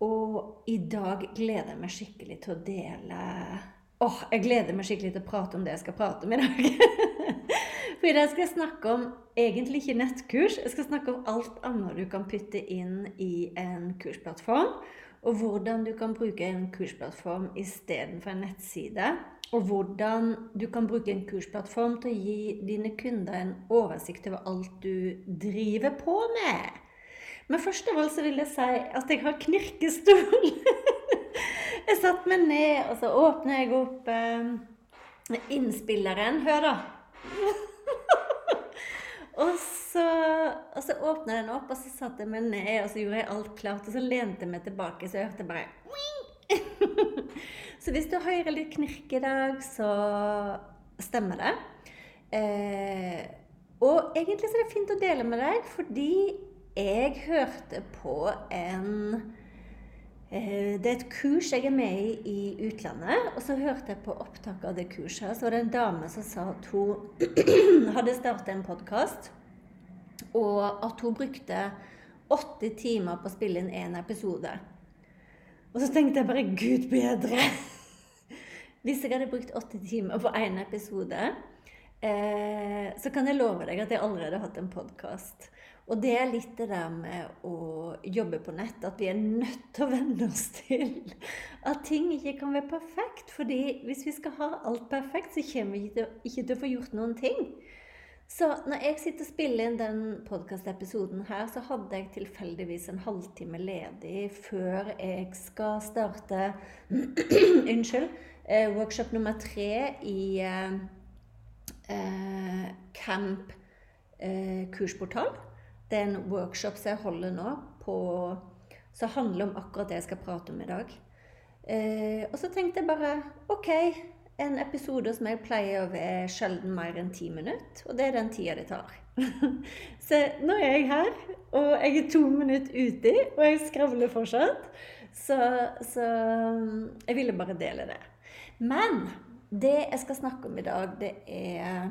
Og i dag gleder jeg meg skikkelig til å dele Åh, oh, jeg gleder meg skikkelig til å prate om det jeg skal prate om i dag. For i dag skal jeg snakke om egentlig ikke nettkurs. Jeg skal snakke om alt annet du kan putte inn i en kursplattform. Og hvordan du kan bruke en kursplattform istedenfor en nettside. Og hvordan du kan bruke en kursplattform til å gi dine kunder en oversikt over alt du driver på med. Men først av alt så vil jeg si at jeg har knirkestol. jeg satte meg ned, og så åpner jeg opp eh, innspilleren. Hør, da. og så, og så åpna den opp, og så satte jeg meg ned, og så gjorde jeg alt klart. Og så lente jeg meg tilbake, så jeg hørte bare Så hvis du hører litt knirk i dag, så stemmer det. Eh, og egentlig så er det fint å dele med deg, fordi jeg hørte på en eh, Det er et kurs jeg er med i i utlandet. Og så hørte jeg på opptak av det kurset. Så var det en dame som sa at hun hadde startet en podkast, og at hun brukte åtte timer på å spille inn én episode. Og så tenkte jeg bare Gud bedre! Hvis jeg hadde brukt åtte timer på én episode, eh, så kan jeg love deg at jeg allerede har hatt en podkast. Og det er litt det der med å jobbe på nett, at vi er nødt til å venne oss til at ting ikke kan være perfekt. fordi hvis vi skal ha alt perfekt, så kommer vi ikke til, å få gjort noen ting. Så når jeg sitter og spiller inn den podkastepisoden her, så hadde jeg tilfeldigvis en halvtime ledig før jeg skal starte Unnskyld. Eh, workshop nummer tre i eh, eh Camp eh, kursportal. Det er en workshop som jeg holder nå, som handler om akkurat det jeg skal prate om i dag. Eh, og så tenkte jeg bare OK, en episode som jeg pleier å være sjelden mer enn ti minutter. Og det er den tida det tar. så nå er jeg her, og jeg er to minutter uti, og jeg skravler fortsatt. Så, så jeg ville bare dele det. Men det jeg skal snakke om i dag, det er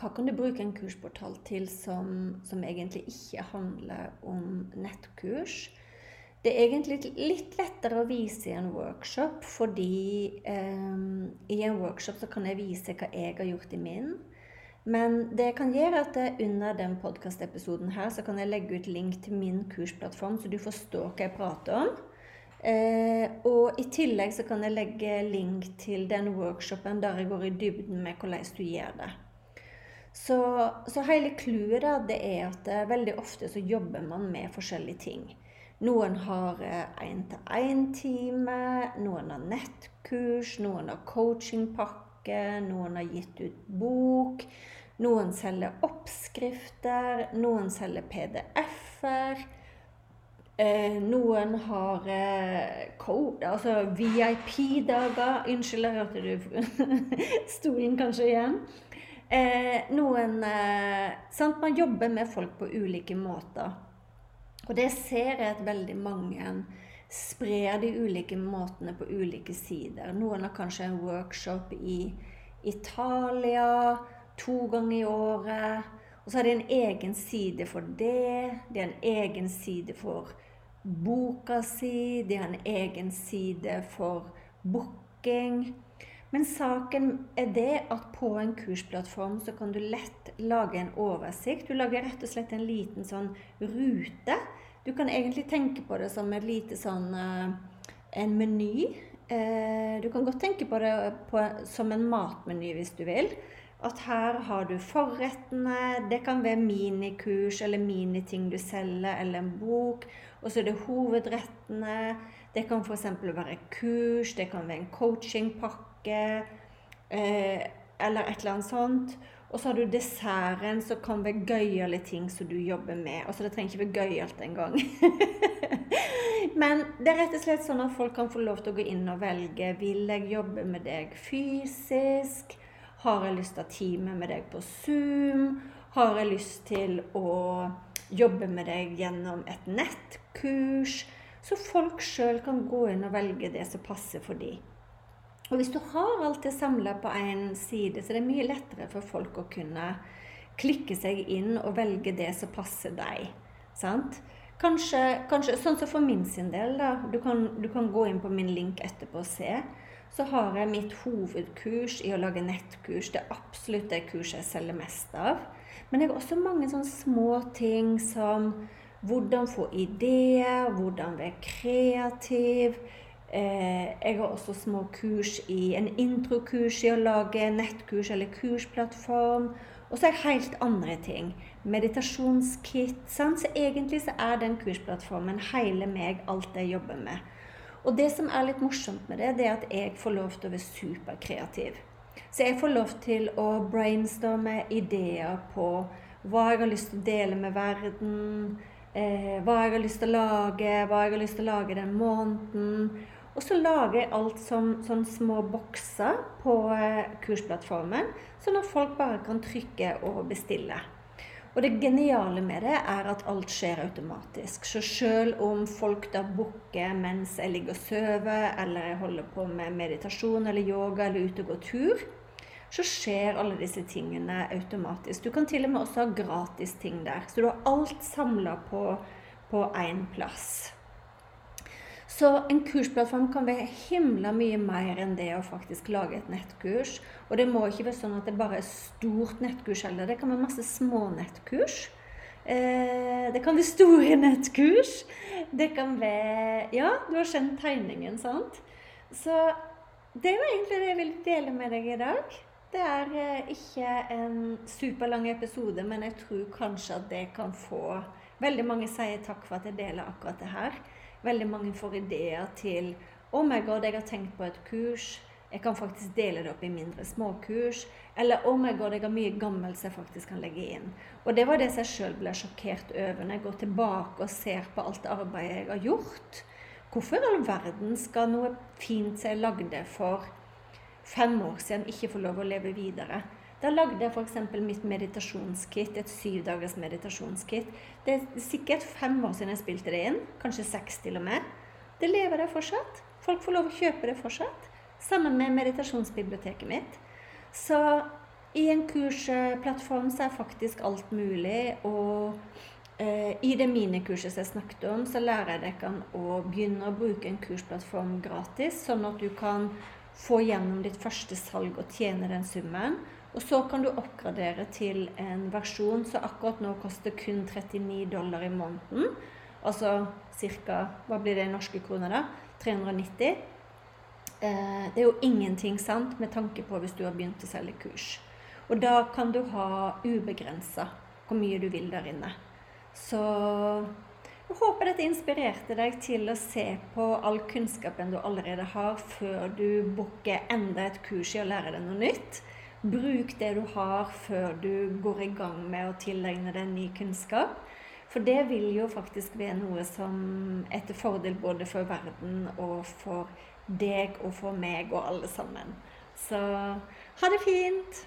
hva kan du bruke en kursportal til som, som, egentlig ikke handler om nettkurs? Det er egentlig litt lettere å vise i en workshop, fordi eh, i en workshop kan jeg vise hva jeg har gjort i min. Men det jeg kan gjøre at under den podkastepisoden her, så kan jeg legge ut link til min kursplattform, så du forstår hva jeg prater om. Eh, og i tillegg så kan jeg legge link til den workshopen der jeg går i dybden med hvordan du gjør det. Så, så hele clouet er at eh, veldig ofte så jobber man med forskjellige ting. Noen har én-til-én-time, eh, noen har nettkurs, noen har coachingpakke, noen har gitt ut bok. Noen selger oppskrifter, noen selger PDF-er. Eh, noen har code, altså VIP-dager. Unnskyld, jeg hørte du stolen kanskje igjen. Eh, noen eh? Man jobber med folk på ulike måter. Og det ser jeg at veldig mange sprer de ulike måtene på ulike sider. Noen har kanskje en workshop i Italia to ganger i året. Og så har de en egen side for det. De har en egen side for boka si, de har en egen side for booking. Men saken er det at på en kursplattform så kan du lett lage en oversikt. Du lager rett og slett en liten sånn rute. Du kan egentlig tenke på det som et lite sånn uh, en meny. Uh, du kan godt tenke på det på, som en matmeny hvis du vil. At her har du forrettene. Det kan være minikurs eller miniting du selger, eller en bok. Og så er det hovedrettene. Det kan f.eks. være kurs, det kan være en coachingpakke eh, eller et eller annet sånt. Og så har du desserten, som kan være gøyale ting som du jobber med. Altså det trenger ikke være gøyalt engang. Men det er rett og slett sånn at folk kan få lov til å gå inn og velge. Vil jeg jobbe med deg fysisk? Har jeg lyst til å ha time med deg på Zoom? Har jeg lyst til å jobbe med deg gjennom et nettkurs? Så folk sjøl kan gå inn og velge det som passer for dem. Og hvis du har alt det samla på én side, så er det mye lettere for folk å kunne klikke seg inn og velge det som passer deg. Sant? Kanskje, kanskje, sånn som for min sin del, da. Du kan, du kan gå inn på min link etterpå og se så har jeg mitt hovedkurs i å lage nettkurs. Det er absolutt det kurset jeg selger mest av. Men jeg har også mange sånne små ting som hvordan få ideer, hvordan være kreativ. Eh, jeg har også små kurs i en introkurs i å lage nettkurs eller kursplattform. Og så er det helt andre ting. Meditasjonskit. Sant? Så egentlig så er den kursplattformen hele meg, alt jeg jobber med. Og det som er litt morsomt med det, det er at jeg får lov til å være superkreativ. Så jeg får lov til å brainstorme ideer på hva jeg har lyst til å dele med verden, eh, hva jeg har lyst til å lage, hva jeg har lyst til å lage den måneden. Og så lager jeg alt som sånn små bokser på eh, kursplattformen, sånn at folk bare kan trykke og bestille. Og det geniale med det er at alt skjer automatisk. Så selv om folk da booker mens jeg ligger og sover, eller jeg holder på med meditasjon eller yoga eller ute og går tur, så skjer alle disse tingene automatisk. Du kan til og med også ha gratis ting der. Så du har alt samla på én plass. Så en kursplattform kan være himla mye mer enn det å faktisk lage et nettkurs. Og det må ikke være sånn at det bare er stort nettkurs heller. Det kan være masse små nettkurs. Eh, det kan være store nettkurs. Det kan være Ja, du har skjønt tegningen, sant? Så det var egentlig det jeg ville dele med deg i dag. Det er eh, ikke en superlang episode, men jeg tror kanskje at det kan få Veldig mange sier takk for at jeg deler akkurat det her. Veldig mange får ideer til Oh my god, jeg har tenkt på et kurs. Jeg kan faktisk dele det opp i mindre småkurs. Eller oh my god, jeg har mye gammelt som jeg faktisk kan legge inn. Og det var det som jeg sjøl ble sjokkert over når jeg går tilbake og ser på alt arbeidet jeg har gjort. Hvorfor i all verden skal noe fint som jeg lagde for fem år siden, ikke få lov å leve videre? Da lagde jeg f.eks. mitt meditasjonskit, et syvdagers meditasjonskit. Det er sikkert fem år siden jeg spilte det inn, kanskje seks til og med. Det lever jeg fortsatt. Folk får lov å kjøpe det fortsatt. Sammen med meditasjonsbiblioteket mitt. Så i en kursplattform så er faktisk alt mulig. Og eh, i det minikurset som jeg snakket om, så lærer jeg dere å begynne å bruke en kursplattform gratis, sånn at du kan få gjennom ditt første salg og tjene den summen. Og så kan du oppgradere til en versjon som akkurat nå koster kun 39 dollar i måneden. Altså ca. Hva blir det i norske kroner, da? 390. Eh, det er jo ingenting sant med tanke på hvis du har begynt å selge kurs. Og da kan du ha ubegrensa hvor mye du vil der inne. Så jeg håper dette inspirerte deg til å se på all kunnskapen du allerede har, før du booker enda et kurs i å lære deg noe nytt. Bruk det du har før du går i gang med å tilegne deg ny kunnskap. For det vil jo faktisk være noe som er til fordel både for verden og for deg og for meg og alle sammen. Så ha det fint!